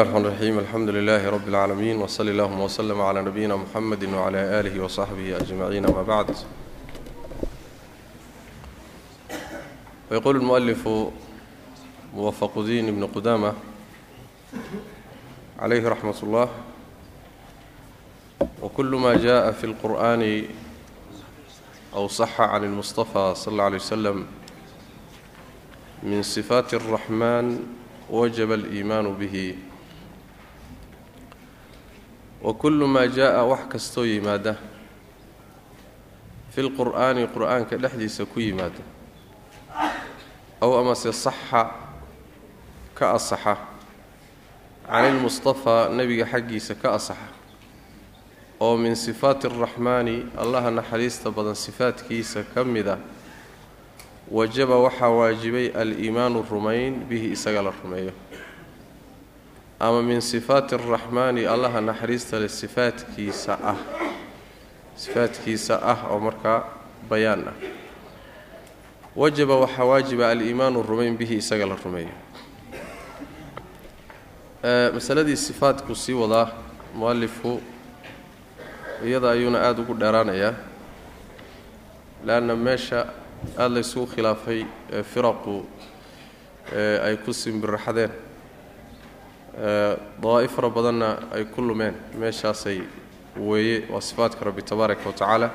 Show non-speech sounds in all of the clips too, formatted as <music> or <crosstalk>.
الرحمن الرحيم الحمد لله رب العالمين وصلى اللهم وسلم على نبينا محمد وعلى آله وصحبه أجمعين ما بعد ويقول المؤلف موفق دين بن قدامة عليه رحمة الله وكل ما جاء في القرآن أو صح عن المصطفى صلى الله عليه وسلم من صفات الرحمن وجب الإيمان به wa kullu maa jaa-a wax kastoo yimaada. Fi lqur'aani qur'aanka dhexdiisa ku yimaada. Aw amase saxa ka asaxa. Canilmustafaa nebiga xaggiisa ka asaxa. Oo min sifaati araxmaani allaha naxariista badan sifaadkiisa ka mid a wajaba waxaa waajibay al-iimaanu rumayn bihi isaga la rumeeyo ama min sifaati araxmaani allaha naxariista leh sifaadkiisa ah. Sifaadkiisa ah oo markaa bayaan ah. Wajaba waxaa waajiba aliimaanu rumayn bihi isaga la rumeeyo. Masaladii sifaadku sii wadaa mualifku iyada ayuuna aada ugu dheeraanayaa leanna meesha aada laysugu khilaafay firaqu ay ku simbiraxdeen dawaa'if fara badanna ay ku lumeen. Meeshaasay weeye waa sifaadka rabbi tabaaraka wa tacaala.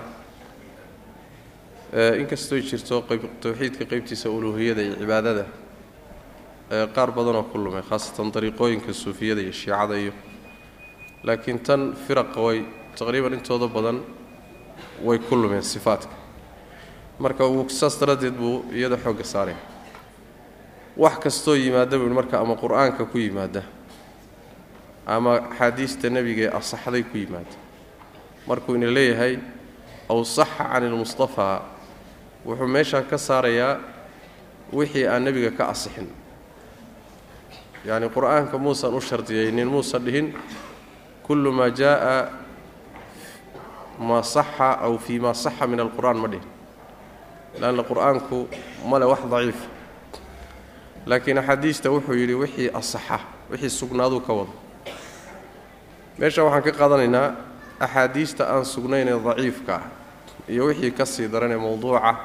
Inkastooy jirto qayb towxiidka qeybtiisa uluuhiyada iyo cibaadada qaar badanoo ku lumay khaasatan dariiqooyinka suufiyada iyo shiicada iyo laakiin tan firaqa way taqriiban intooda badan way ku lumeen sifaadka. Marka uu saas daraaddeed buu iyada xoogga saaraya. Wax kastoo yimaada buu marka ama qur'aanka ku yimaada ama axaadiista nebiga ee asaxday ku yimaada. Markuu ina leeyahay aw saxa can ilmustafaa wuxuu meeshaa ka saarayaa wixii aan nebiga ka asixin. Yacni qur'aanka muusan u shardiyaynin muusan dhihin kullu maa jaa'a maa saxa aw fii maa saxa min alqur'aan ma dhihin. Leanna qur'aanku male wax daciifa laakiin axaadiista wuxuu yidhi wixii asaxa wixii sugnaaduu ka wado meesha waxaan ka qaadanaynaa axaadiista aan sugnaynee daciifka ah iyo wixii ka sii daranee mowduuca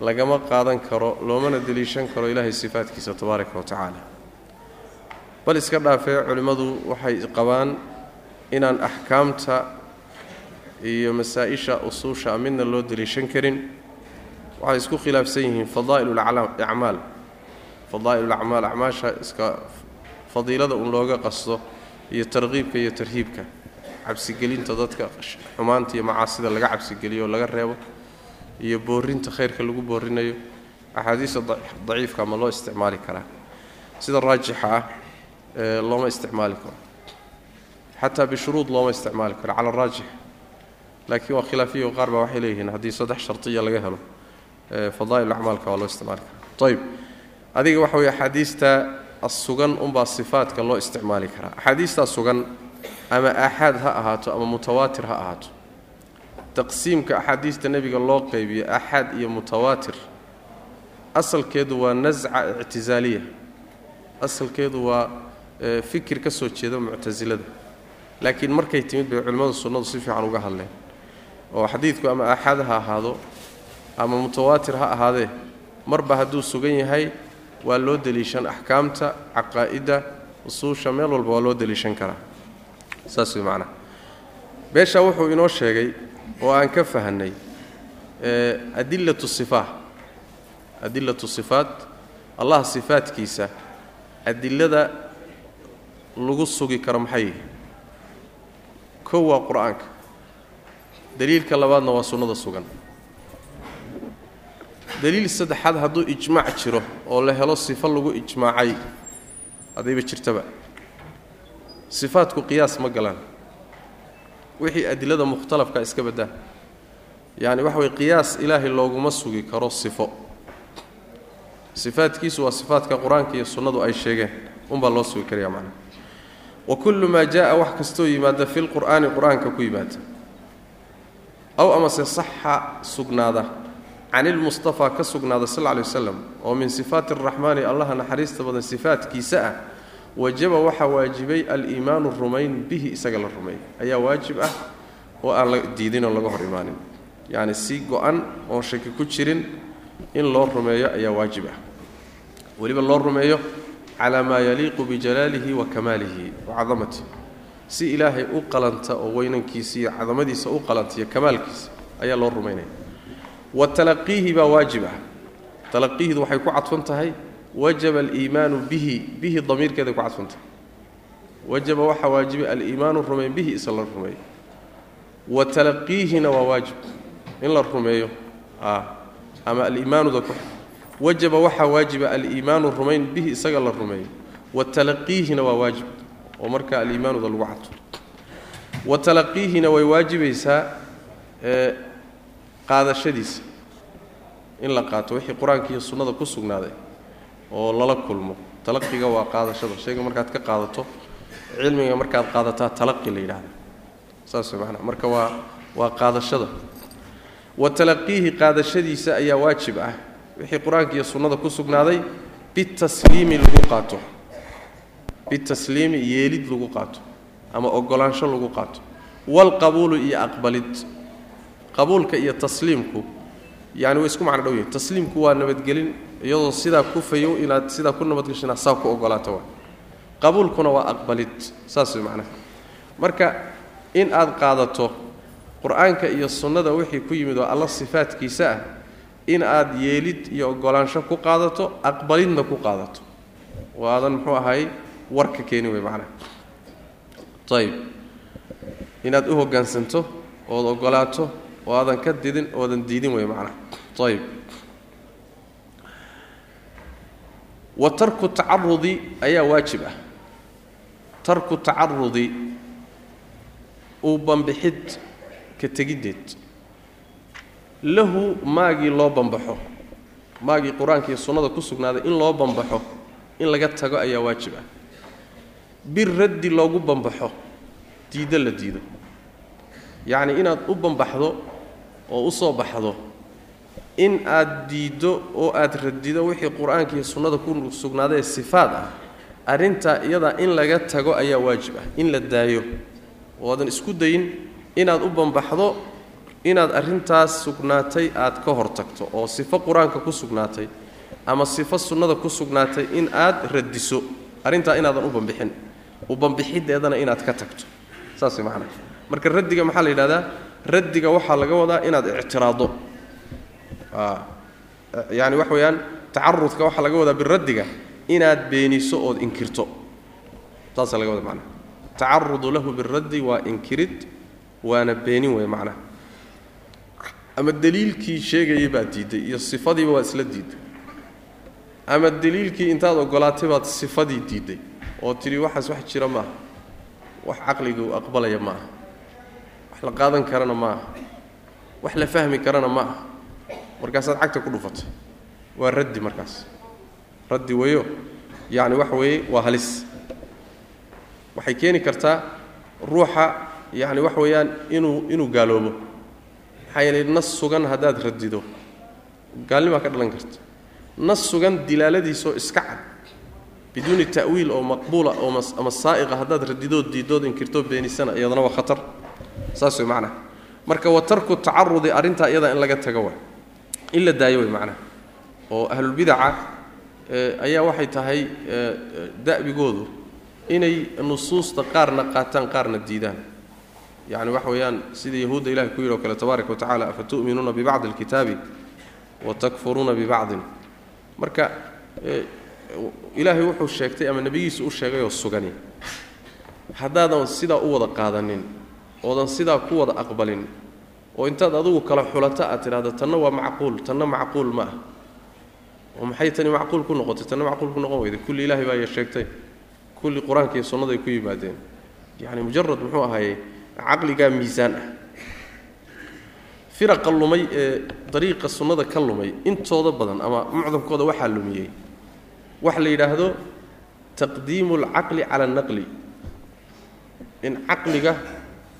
lagama qaadan karo loomana deliishan karo ilaahay sifaadkiisa tabaaraka wa tacaala. Bal iska dhaafee culimmadu waxay qabaan inaan axkaamta iyo masaa-isha usuusha midna loo deliishan karin. Waxay isku khilaafsan yihiin fadaa'il acmaal. Fadaa'il acmaal acmaasha iska fadiilada un looga qasto iyo tarqiibka iyo tarhiibka. Cabsigelinta dadka xumaanta iyo macaasida laga cabsigeliyo laga reebo iyo boorinta khayrka lagu boorinayo axaadiista daciifka ma loo isticmaali karaa. Sida raajixa ah looma isticmaali karo. Xataa bishuruud looma isticmaali karo cala raajix. Laakiin waa khilaafiyo qaar baa waxay leeyihiin haddii saddex shartiya laga helo fadaa'il acmaalka waa loo isticmaali karaa. Ayb adiga waxa weye axaadiista asugan unbaa sifaadka loo isticmaali karaa. Axaadiistaa sugan ama aaxaad ha ahaato ama mutawaatir ha ahaato. Taqsiimka axaadiista nebiga loo qaybiyo aaxaad iyo mutawaatir asalkeedu waa nasca ictisaaliya. Asalkeedu waa fikir ka soo jeeda muctasilada laakiin markay timid bay culimmadu sunnadu si fiican uga hadleen. Oo xadiidku ama aaxaad ha ahaado ama mutawaatir ha ahaadee marba hadduu sugan yahay waa loo deliishan axkaamta caqaa'idda usuusha meel walba waa loo deliishan karaa. Saas way macnaha meeshaa wuxuu inoo sheegay oo aan ka fahanay adilatu sifaa adilatu sifaat allah sifaadkiisa adilada lagu sugi karo maxay? Yihi kow waa qur'aanka. Daliilka labaadna waa sunnada sugan daliil saddexaad hadduu ijmaac jiro oo la helo sifo lagu ijmaacay haddayba jirtaba. Sifaadku qiyaas ma galaan. Wixii adilada mukhtalafka iska baddaan yacni waxa weye qiyaas ilaahay looguma sugi karo sifo. Sifaadkiisu waa sifaadka qur'aanka iyo sunnadu ay sheegeen. Unbaa loo sugi karaya macnaha wa kullu maa jaa'a wax kastoo yimaada fi lqur'aani qur'aanka ku yimaada. Aw amase saxa sugnaada can ilmustafaa ka sugnaada sal lla lay wasalam oo min sifaati araxmaani allaha naxariista badan sifaadkiisa ah wajaba waxaa waajibay aliimaanu rumayn bihi isaga la rumeey ayaa waajib ah oo aan la diidin oo laga hor imaanin. Yacni si go-an oon shaki ku jirin in loo rumeeyo ayaa waajib ah. Weliba loo rumeeyo calaa maa yaliiqu bijalaalihi wa kamaalihi wa si ilaahay u qalanta oo weynankiisa iyo cadamadiisa u qalanta iyo kamaalkiisa ayaa loo rumaynaya wa talaqiihi baa waajib ah talaqiihdu waxay ku cadfan tahay. Wajaba aliimaanu bihi bihi damiirkeeday ku cadfan tahay. Wajaba waxaa waajibay aliimaanu rumayn bihi isa la rumeeyo wa talaqiihina waa waajib. In la rumeeyo ama aliimaanuda ku wajaba waxaa waajiba aliimaanu rumayn bihi isaga la rumeeyo wa talaqiihina waa waajib. Oo markaa aliimaanuda lagu cadfo. Wa talaqiihina way waajibaysaa qaadashadiisa in la qaato wixii qur'aanka iyo sunnada ku sugnaaday oo lala kulmo. Talaqiga waa qaadashada. Shayga markaad ka qaadato cilmiga markaad qaadataa talaqi la yidhahda saas manaa marka waa waa qaadashada. Wa talaqiihi qaadashadiisa ayaa waajib ah. Wixii qur'aanka iyo sunnada ku sugnaaday bitasliimi lagu qaato. Bitasliimi yeelid lagu qaato ama ogolaansho lagu qaato. Walqabuulu iyo aqbalid qabuulka iyo tasliimku yani way isku macno dhow yihiin tasliimku waa nabadgelin iyadoo sidaa ku fayow inaad sidaa ku nabadgeshina saa ku ogolaato waa. Qabuulkuna waa aqbalid saas way macnaha marka in aad qaadato qur'aanka iyo sunnada wixii ku yimid oo alla sifaadkiisa ah in aad yeelid iyo ogolaansho ku qaadato aqbalidna ku qaadato. Oo aadan muxuu ahay warka keeni wey macnaha ayib inaad u hoggaansanto ood ogolaato oo aadan ka didin oodan diidin wey macnaha. Ayib wa tarku tacarudi ayaa waajib ah. Tarku tacarudi uu bambixid ka tegiddeed lahu maagii loo bambaxo maagii qur'aanka sunnada ku sugnaaday in loo bambaxo in laga tago ayaa waajib ah. Biraddi loogu bambaxo diiddo la diido. Yacni inaad u bambaxdo oo u soo baxdo in aad diiddo oo aad radido wixii qur'aanka iyo sunnada ku sugnaaday ee sifaad ah arrintaa iyadaa in laga tago ayaa waajib ah in la daayo. Oodan isku dayin inaad u bambaxdo inaad arrintaas sugnaatay aad ka hor tagto oo sifo qur'aanka ku sugnaatay ama sifo sunnada ku sugnaatay in aad radiso arrintaa inaadan u bambixin u bambixiddeedana inaad ka tagto. Saas macanaha marka raddiga maxaa la yidhahdaa raddiga waxaa laga wadaa inaad ictiraado. Yani waxa weeyaan tacarudka waxaa laga wadaa biraddiga inaad beeniso ood inkirto. Saasaa laga wada macnaha. Tacarudu lahu biraddi waa inkirid waana beenin wey macnaha. Ama deliilkii sheegayay baad diidday iyo sifadiiba waad isla diidday ama deliilkii intaad ogolaatay baad sifadii diidday oo tidhi waxaas wax jira maaha. Wax caqliga uu aqbalaya ma aha la qaadan karana ma aha. Wax la fahmi karana ma aha. Markaasaad cagta ku dhufatay waa raddi markaas. Raddi weeyo. Yacni waxa weeye waa halis. Waxay keeni kartaa ruuxa yacni waxa weeyaan inuu inuu gaaloobo. Maxaa yeelay nas sugan haddaad radido gaalnimaa ka dhalan karta nas sugan dilaaladiisoo iska cad. Biduuni ta'wiil oo maqbuula oo ama saa'iqa haddaad radidood diidood inkirtoo beenisana iyadana waa khatar saas way macnaha marka wa tarku tacarudi arrintaa iyadaa in laga tago waa. In la daayo way macnaha oo ahlulbidaca ayaa waxay tahay da'bigoodu inay nusuusta qaarna qaataan qaarna diidaan. Yacni waxa weeyaan sida yahuudda ilahay ku yidhi o kale tabaaraka wa tacala afa tu'minuuna bibacdi alkitaabi wa bibacdin? Marka ilaahay wuxuu sheegtay ama nebigiisu u sheegayoo sugani. Haddaadan sidaa u wada qaadanin oodan sidaa ku wada aqbalin. Oo intaad adugu kala xulato aad tidhahdo tanna waa macquul tanna macquul ma ah oo maxay tani macquul ku noqotay? Tanna macquul ku noqon weyday kulli ilaahay baa sheegtay kulli qur'aanka iyo sunnada ku yimaadeen. Yacni mujarad muxuu ahaayey caqligaa miisaan ah. Firaqa lumay ee dariiqa sunnada ka lumay intooda badan ama mucdamkooda waxaa lumiyey. Waxa la yidhaahdo taqdiimu alcaqli cala alnaqli in caqliga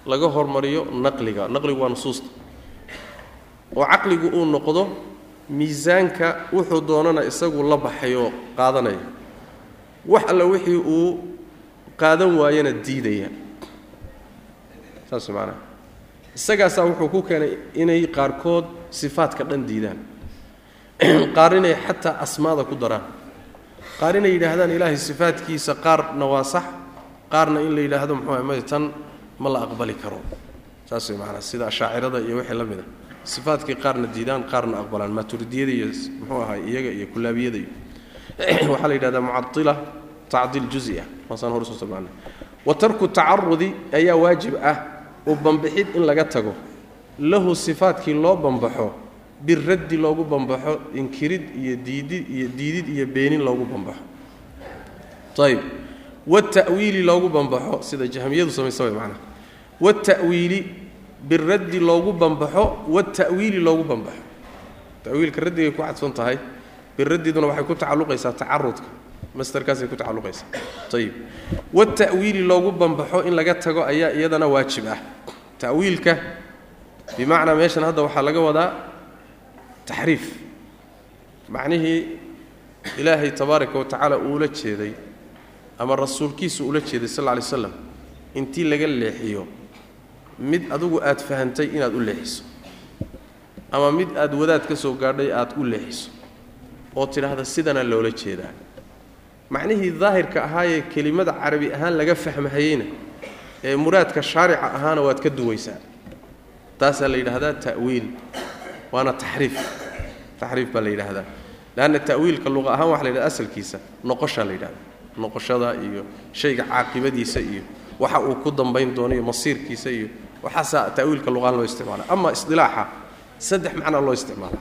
laga hormariyo naqliga. Naqligu waa nusuusta. Oo caqligu uu noqdo miisaanka wuxuu doonana isagu la baxayoo qaadanaya wax alla wixii uu qaadan waayana diidaya. Saas maanaha isagaasaa wuxuu ku keenay inay qaarkood sifaadka dhan diidaan. <clears throat> Qaar inay xataa asmaada ku daraan. Qaar inay yidhaahdaan ilaahay sifaadkiisa qaarna waa sax qaarna in la yidhaahdo muxuu ah may tan ma la aqbali karo. Saas way macanaa sida ashaacirada iyo wixii la mid a sifaadkii qaarna diidaan qaarna aqbalaan. Maaturidiyada iyo muxuu ahaa iyaga iyo kulaabiyada iyo. <clears throat> Waxaa la yidhahdaa mucadila tacdiil juzi ah. Waasaan hor soo tilmaanay wa tarku tacarudi ayaa waajib ah u bambixid in laga tago. Lahu sifaadkii loo bambaxo biraddi loogu bambaxo inkirid iyo diidid iyo diidid iyo beenin loogu bambaxo ayb wata'wiili loogu bambaxo sida jahmiyadu samaysa way macnaha wata'wiili biraddi loogu bambaxo wata'wiili loogu bambaxo ta'wiilka raddigay ku cadfan tahay biraddiduna waxay ku tacalluqaysaa tacarudka mastarkaasay ku tacalluqaysaa ayib wata'wiili loogu bambaxo in laga tago ayaa iyadana waajib ah ta'wiilka bimacnaa meeshan hadda waxaa laga wadaa taxriif macnihii ilaahay tabaaraka wa tacaala uula jeeday ama rasuulkiisu ula jeeday sal lla lay slam intii laga leexiyo mid adigu aad fahantay inaad u leexiso ama mid aad wadaad ka soo gaadhay aad u leexiso oo tidhaahda sidana loola jeedaa. Macnihii daahirka ahaayee kelimada carabi ahaan laga fahmahayeyna ee muraadka shaarica ahaana waad ka duwaysaa. Taasaa la yidhaahdaa ta'wiil waana taxriif. Taxriif baa la yidhaahdaa. Leanna ta'wiilka luqa ahaan waxa la yidhahda asalkiisa noqoshaa la yidhahda noqoshada iyo shayga caaqibadiisa iyo waxa uu ku dambayn doono iyo masiirkiisa iyo waxaasaa ta'wiilka luqahaan loo isticmaala ama isdilaaxa saddex macnaa loo isticmaala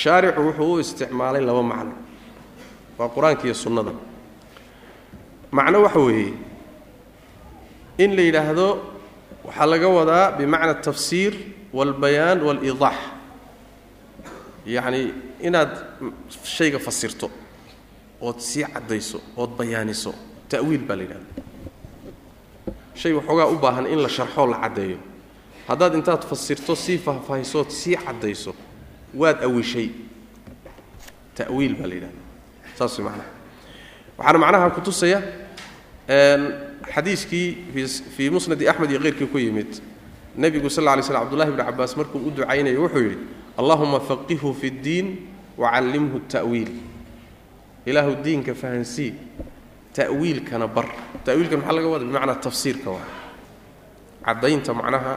shaaricu wuxuu u isticmaalay laba macno. Waa qur'aanka iyo sunnada. Macno waxa weeye in la yidhaahdo waxaa laga wadaa bimacna atafsiir waalbayaan waaliidaax yacni inaad shayga fasirto ood sii caddayso ood bayaaniso ta'wiil baa la yidhahda shay waxoogaa u baahan in la sharxoo la caddeeyo. Haddaad intaad fasirto sii faahfaahisood sii caddayso waad awishay. Ta'wiil baa la yidhahda saas macnaha. Waxaana macnaha ku tusaya xadiiskii fii musnadi axmed iyo keyrkii ku yimid nebigu sal alay slam abdullahi bni cabbaas markuu u ducaynayo wuxuu yidhi allahuma faqihhu fi ddiin wacallimhu ta'wiil. Ilaahu diinka fahansii ta'wiilkana bar ta'wiilkan maxaa laga wada bimacnaa tafsiirka waa caddaynta macnaha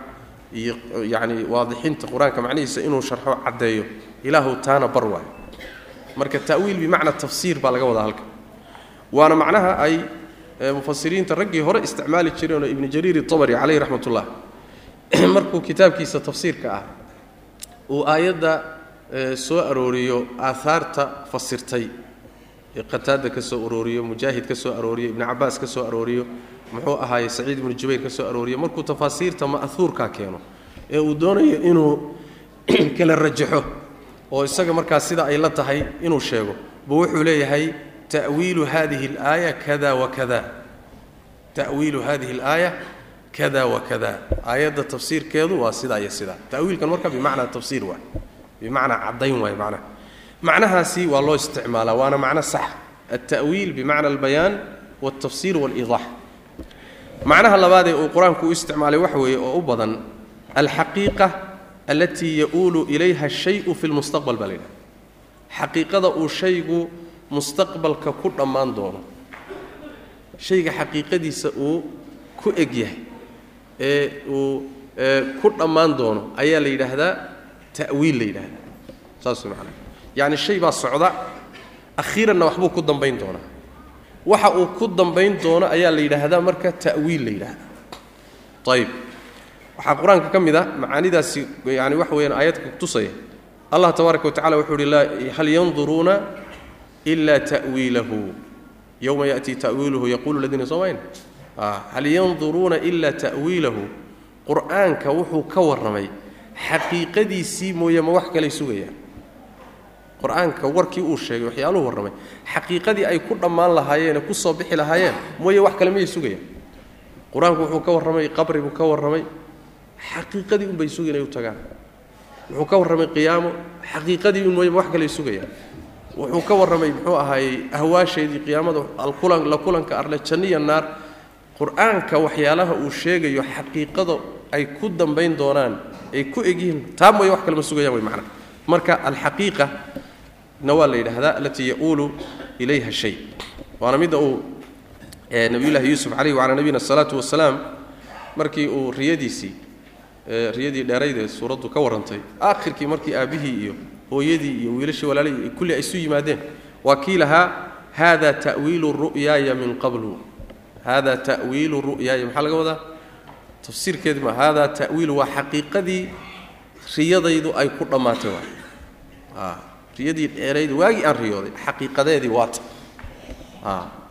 iyo yacni waadixinta qur'aanka macnihiisa inuu sharxo caddeeyo ilaahu taana bar waayo marka ta'wiil bimacnaa tafsiir baa laga wadaa halka waana macnaha ay mufasiriinta raggii hore isticmaali jireenoo ibnu jariir itabari caleyhi raxmat ullah markuu kitaabkiisa tafsiirka ah uu aayadda soo arooriyo aahaarta fasirtay qataada ka soo arooriyo mujaahid ka soo arooriyo ibnu cabaas ka soo arooriyo muxuu ahaaye saciid ibnu jubayr ka soo arooriyo markuu tafaasiirta ma'huurkaa keeno ee uu doonayo inuu <clears throat> kala rajaxo oo isaga markaas sida ay la tahay inuu sheego buu wuxuu leeyahay ta'wiilu hadihi alaaya kada wa kada ta'wiilu hadihi alaaya kada wa kada aayadda tafsiirkeedu waa sidaa iyo sidaa ta'wiilkan marka bimacnaa tafsiir waay bimacnaa caddayn waay macnaha macnahaasi waa loo isticmaalaa waana macno sax. Alta'wiil bimacna albayaan waltafsiir waaliidaax macnaha labaadee uu qur'aanku u isticmaalay waxa weeye oo u badan alxaqiiqa allatii ya-uulu ilayha ashayu fi lmustaqbal baa la yidhaha xaqiiqada uu shaygu mustaqbalka ku dhammaan doono shayga xaqiiqadiisa uu ku eg yahay ee uu ku dhammaan doono ayaa la yidhaahdaa ta'wiil la yidhahdaa. Saas macnaa yacni shay baa socda akhiiranna waxbuu ku dambayn doonaa waxa uu ku dambayn doono ayaa la yidhaahdaa marka ta'wiil la yidhaahdaa. Ayib waxaa qur'aanka ka mid a macaanidaasi yani waxa weyaan aayadka kutusaya allah tabaaraka wa tacala wuxuu uhi hal yanduruuna ila ta'wiilahu. Yowma ya'tii ta'wiiluhu yaquulu ladiina soomayn hal yanduruuna ila ta'wiilahu. Qur'aanka wuxuu ka warramay xaqiiqadiisii mooye ma wax kalay sugayaan qur'aanka warkii uu sheegay waxyaaluhu warramay. Xaqiiqadii ay ku dhammaan lahaayeen ee ku soo bixi lahaayeen mooye wax kale miyay sugayaan. Qur'aanku wuxuu ka warramay qabri buu ka warramay. Xaqiiqadii unbay sugi inay u tagaan. Wuxuu ka warramay qiyaamo. Xaqiiqadii un mooye ma wax kaley sugayaan. Wuxuu ka warramay muxuu ahaayey ahwaasheedii qiyaamada alkulan la kulanka arle janniya naar. Qur'aanka waxyaalaha uu sheegayo xaqiiqada ay ku dambayn doonaan ay ku egyihiin taa mooye wax kalema sugayaan way macna. Marka alxaqiiqa na waa la yidhaahdaa alatii ya-uulu ilayha shay. Waana midda uu nabiyullaahi yuusuf calayhi wacalaa nabiyina asalaatu wasalaam markii uu riyadiisii riyadii dheeraydee suuraddu ka warrantay aakhirkii markii aabbihii iyo hooyadii iyo wiilashii walaalihii kulli ay isu yimaadeen waa kii lahaa haada ta'wiilu ru'yaaya min qablu. Haada ta'wiilu ru'yaaya maxaa laga wadaa? Tafsiirkeedi ma haada ta'wiilu waa xaqiiqadii riyadaydu ay ku dhammaatay waa riyadii dheerayd waagii aan riyooday xaqiiqadeedii waata.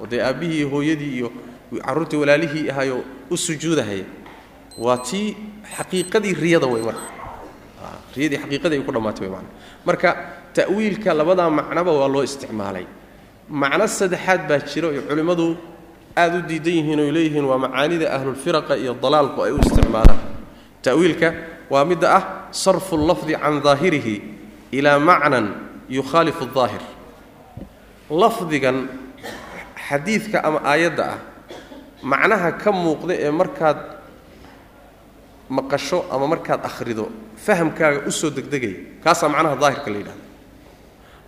Oo dee aabbihii hooyadii iyo carruurtii walaalihii ahayoo u sujuudahaya waa tii xaqiiqadii riyada way marka. Riyadii xaqiiqadii ay ku dhammaatay macna marka. Ta'wiilka labadaa macnoba waa loo isticmaalay. Macno saddexaad baa jira oo culimmadu aad u diidan yihiin oy leeyihiin waa macaanida ahlulfiraqa iyo dalaalku ay u isticmaalaan. Ta'wiilka waa midda ah sarfu allafdi can daahirihi ilaa macnan yukhaalifu daahir lafdigan xadiidka ama aayadda ah macnaha ka muuqda ee markaad maqasho ama markaad akhrido fahamkaaga u soo degdegaya kaasaa macnaha daahirka la yidhahda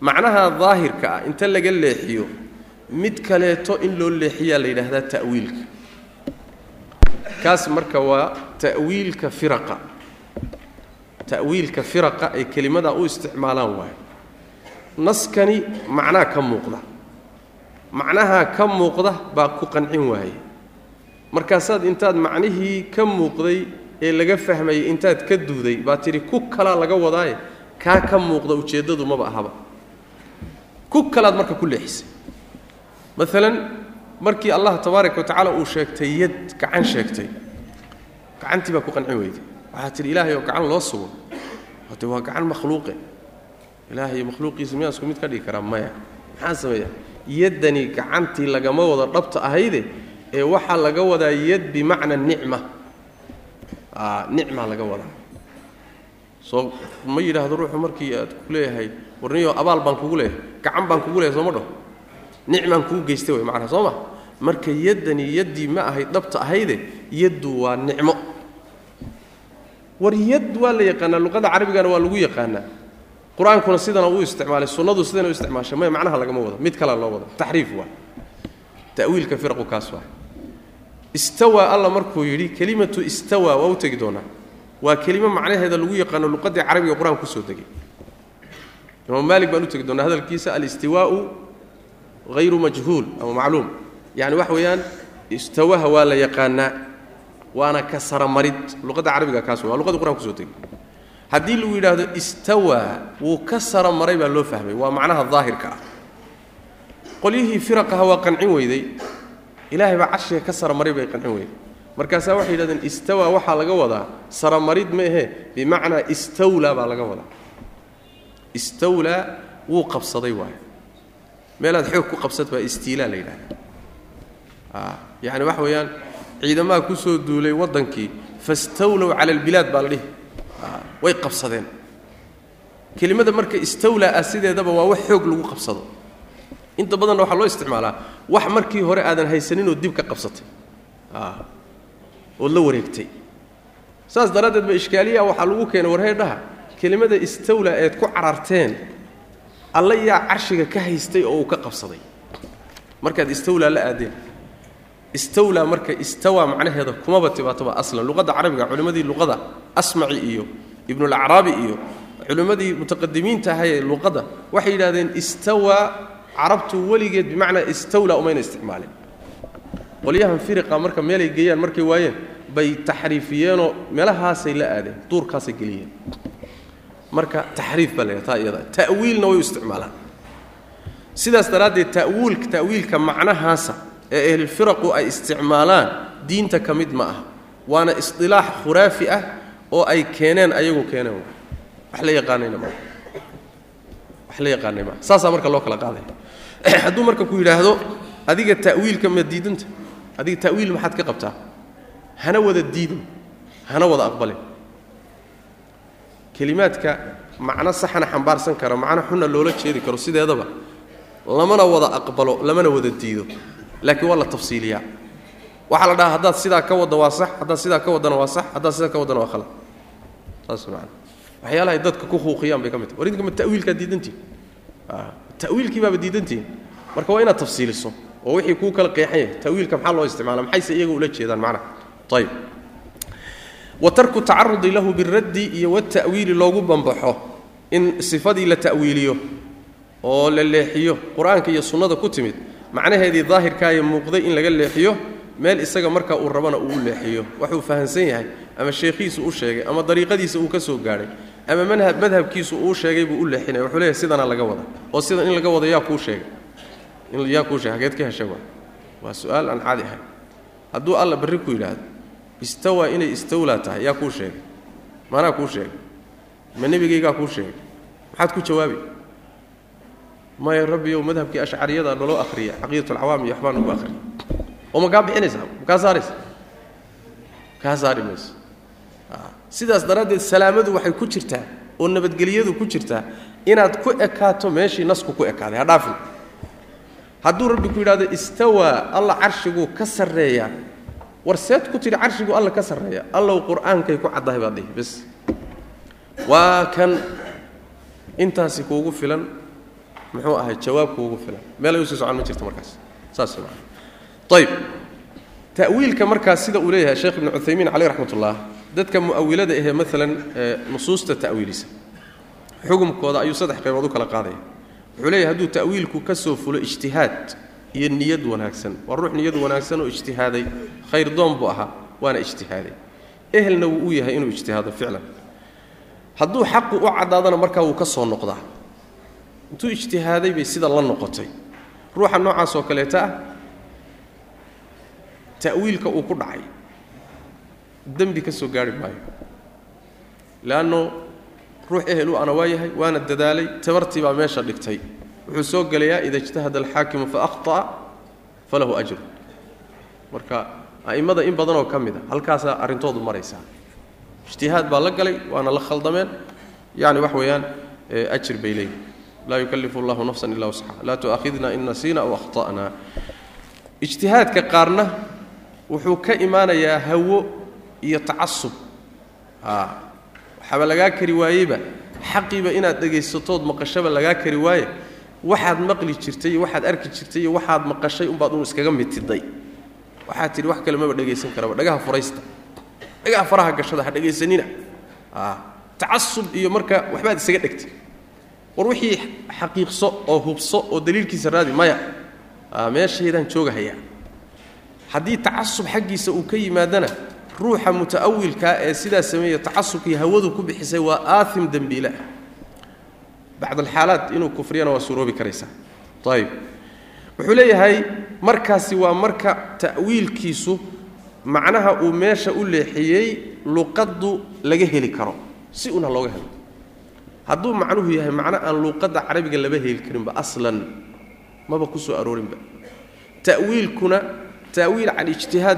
macnaha daahirka ah inta laga leexiyo mid kaleeto in loo leexiyaa la yidhaahdaa ta'wiilka. Kaas marka waa ta'wiilka firaqa. Ta'wiilka firaqa ay kelimadaa u isticmaalaan waayo naskani macnaa ka muuqda. Macnahaa ka muuqda baa ku qancin waaye markaasaad intaad macnihii ka muuqday ee laga fahmayay intaad ka duuday baa tidhi ku kalaa laga wadaaye kaa ka muuqda ujeeddadu maba ahaba. Ku kalaad marka ku leexisay maalan markii allah tabaaraka wa tacaala uu sheegtay yad gacan sheegtay gacantii baa ku qancin weyday waxaa tidhi ilaahay oo gacan loo sugo. Hade waa gacan makhluuqe ilaahay makhluuqiisa miyaan isku mid ka dhigi karaa maya. Maxaan sameeyaa yaddani gacantii lagama wado dhabta ahayde ee waxaa laga wadaa yad bimacna nicma. Nicmaa laga wadaa. Soo ma yidhaahdo ruuxu markii aad ku leeyahay warniyo abaal baan kugu leeyahay gacan baan kugu leeyahay soo ma dhaho? Nicmaan kuu geystay way macnaha soo ma? Marka yaddani yaddii ma ahayd dhabta ahayde yaddu waa nicmo. War yad waa la yaqaanaa luqada carabigana waa lagu yaqaanaa qur'aankuna sidana uu isticmaalay sunnadu sidana u isticmaashay maya macnaha lagama wado mid kalea loo wado. Taxriif waa. Ta'wiilka firaqu kaas waa. Istawaa alla markuu yidhi kelimatu istawaa waa u tegi doonaa. Waa kelimo macnaheeda lagu yaqaano luqadii carabiga qur'aanka ku soo degay imaam maalik baan u tegi doonaa hadalkiisa alistiwaau hayru majhuul ama macluum. Yani waxa weeyaan istawaha waa la yaqaanaa waana ka saramarid luqadda carabiga kaas waa luqadii qur'anka ku soo degay haddii lagu yidhaahdo istawaa wuu ka sara maray baa loo fahmay. Waa macnaha daahirka ah. Qolyihii firaqaha waa qancin weyday. Ilaahay baa carshiga ka saramaray bay qancin weyday. Markaasaa waxay yidhahdeen istawaa waxaa laga wadaa. Saramarid ma ahe. Bimacnaa istawlaa baa laga wadaa. Istawlaa wuu qabsaday waayo. Meelaad xoog ku qabsad baa istiilaa la yidhahda yani waxa weeyaan ciidamaha ku soo duulay waddankii fastawlow cala albilaad baa la dhihi way qabsadeen. Kelimada marka istawlaa ah sideedaba waa wax xoog lagu qabsado. Inta badanna waxaa loo isticmaalaa wax markii hore aadan haysaninoo dib ka qabsatay. Ood la wareegtay. Saas daraaddeed ba ishkaaliya waxaa lagu keenay warheedhaha. Kelimada istawlaa eed ku cararteen alla yaa carshiga ka haystay oo uu ka qabsaday. Markaad istawlaa la aadeen istawlaa marka istawaa macnaheeda kumaba tibaatoba aslan. Luqadda carabiga culimmadii luqada asmaci iyo ibnulacraabi iyo culimmadii mutaqadimiinta ahayee luqadda waxay yidhahdeen istawaa carabtu weligeed bimacnaa istawlaa umayna isticmaalin. Qolyahan firiqa marka meelay geeyaan markay waayeen bay taxriifiyeenoo meelahaasay la aadeen duurkaasay geliyeen. Marka taxriif baa la taa iyada ta'wiilna way u isticmaalaan. Sidaas daraaddeed ta'wiil ta'wiilka macnahaasa ee ehlulfiraqu ay isticmaalaan diinta ka mid ma aha. Waana isdilaax khuraafi ah oo ay keeneen ayagu keeneen. Wax la yaqaanayna ma. Wax la yaqaanay maa saasaa marka loo kala qaadaya <clears throat> hadduu marka ku yidhaahdo adiga ta'wiilka ma diidanta adiga ta'wiil maxaad ka qabtaa? Hana wada diidin. Hana wada aqbalin. Kelimaadka macno saxna xambaarsan kara macno xunna loola jeedi karo sideedaba lamana wada aqbalo lamana wada diido laakiin waa la tafsiiliyaa. Waxaa la dhahaa haddaad sidaa ka wadda waa sax haddaad sidaa ka waddana waa sax haddaad sidaa ka waddana waa khalad. Saas macana waxyaalahay dadka ku huuqiyaan bay ka mid tahay. War idinka ma diidantihin ta'wiilkii baaba diidantihin marka waa inaad tafsiiliso oo wixii kuu kala qeexan yahay. Ta'wiilka maxaa loo isticmaala maxayse iyaga ula jeedaan macnaha ayib wa tarku tacarudi lahu biraddi iyo wata'wiili loogu bambaxo in sifadii la ta'wiiliyo oo la leexiyo qur'aanka iyo sunnada ku timid macnaheedii daahirkaayo muuqday in laga leexiyo meel isaga marka uu rabana uu u leexiyo. Waxuu fahamsan yahay ama sheekhiisu u sheegay ama dariiqadiisa uu ka soo gaadhay ama madhabkiisu uu sheegay buu u leexinaya wuxuu leeyahay sidana laga wada. Oo sidan in laga wado yaa kuu sheegay. Yaa kuu sheegay hageed ka heshay waa. Su'aal aan caadi ahayn hadduu alla barri ku yidhaahdo istawaa inay istawlaa tahay yaa kuu sheegay. Maanaa kuu sheegay. Ma nebigaygaa kuu sheegay. Maxaad ku jawaabi maya rabbiyow madhabkii ashcariyada naloo akhriya caqiidatulcawaam iyo waxbaa nagu akhriya. Oo ma kaa bixinaysaa ma kaa saaraysa? Kaa saari mayso sidaas daraaddeed salaamadu waxay ku jirtaa oo nabadgelyadu ku jirtaa inaad ku ekaato meeshii nasku ku ekaaday ha hadduu rabbi ku yidhahdo istawaa alla carshiguu ka sarreeyaa war seed ku tidhi carshiguu alla ka sarreeya. Allow qur'aankay ku caddahay baad dhihi bes. Waa kan intaasi kuugu filan muxuu ahay jawaab kuugu filan. Meel ay u sii socon ma jirto markaas. Saas ayib ta'wiilka markaas sida uu leeyahay sheekh ibnu cuthaymiin caleyh raxmat ullah dadka mu'awilada ahee maalan nusuusta ta'wiilisa. Xukumkooda ayuu saddex qaybood u kala qaadaya. Wuxuu leeyahay hadduu ta'wiilku ka soo fulo ijtihaad iyo niyad wanaagsan waa ruux niyad wanaagsan oo ijtihaaday khayr doon buu ahaa waana ijtihaaday. Ehelna wuu u yahay inuu ijtihaado ficlan. Hadduu xaqu u caddaadana markaa wuu ka soo noqdaa intuu ijtihaaday bay sida la noqotay. Ruuxa noocaas oo kaleeta ah ta'wiilka uu ku dhacay. Dembi ka soo gaari maayo. Leanno ruux ehel u ana waa yahay waana dadaalay tabartii baa meesha dhigtay. Wuxuu soo gelayaa ida ijtahada alxaakimu fa akhطa'a falahu ajru marka a'immada in badanoo ka mid a halkaasaa arrintoodu maraysaa. Ijtihaad baa la galay waana la khaldameen. Yani wax weeyaan ajir bay leeyihiin laa yukallifu allahu nafsan illa wasxa laa tu'aakhidna in nasiina aw akhta'na ijtihaadka qaarna wuxuu ka imaanayaa hawo iyo tacasub waxaaba lagaa kari waayeyba xaqiiba inaad dhegaysatood maqashaba lagaa kari waaye waxaad maqli jirtay iyo waxaad arki jirtay iyo waxaad maqashay unbaad un iskaga mitiday waxaad tidhi wax kale maba dhegaysan karaba dhagaha furaysta dhagaha faraha gashada ha dhegaysanina tacasub iyo marka waxbaad isaga dhegtay war wixii xaqiiqso oo hubso oo daliilkiisa raadi maya. Meeshaydaan joogahayaa haddii tacasub xaggiisa uu ka yimaadana ruuxa muta'awilkaa ee sidaa sameeya tacasubkii hawadu ku bixisay waa aaim dembiile ah bacd alxaalaat inuu kufriyana waa suuroobi karaysaa ayib wuxuu leeyahay markaasi waa marka ta'wiilkiisu macnaha uu meesha u leexiyey luqaddu laga heli karo. Si una looga helo hadduu macnuhu yahay macno aan luuqadda carabiga laba heli karinba aslan. Maba ku aroorinba. Ta'wiilkuna ta'wiil can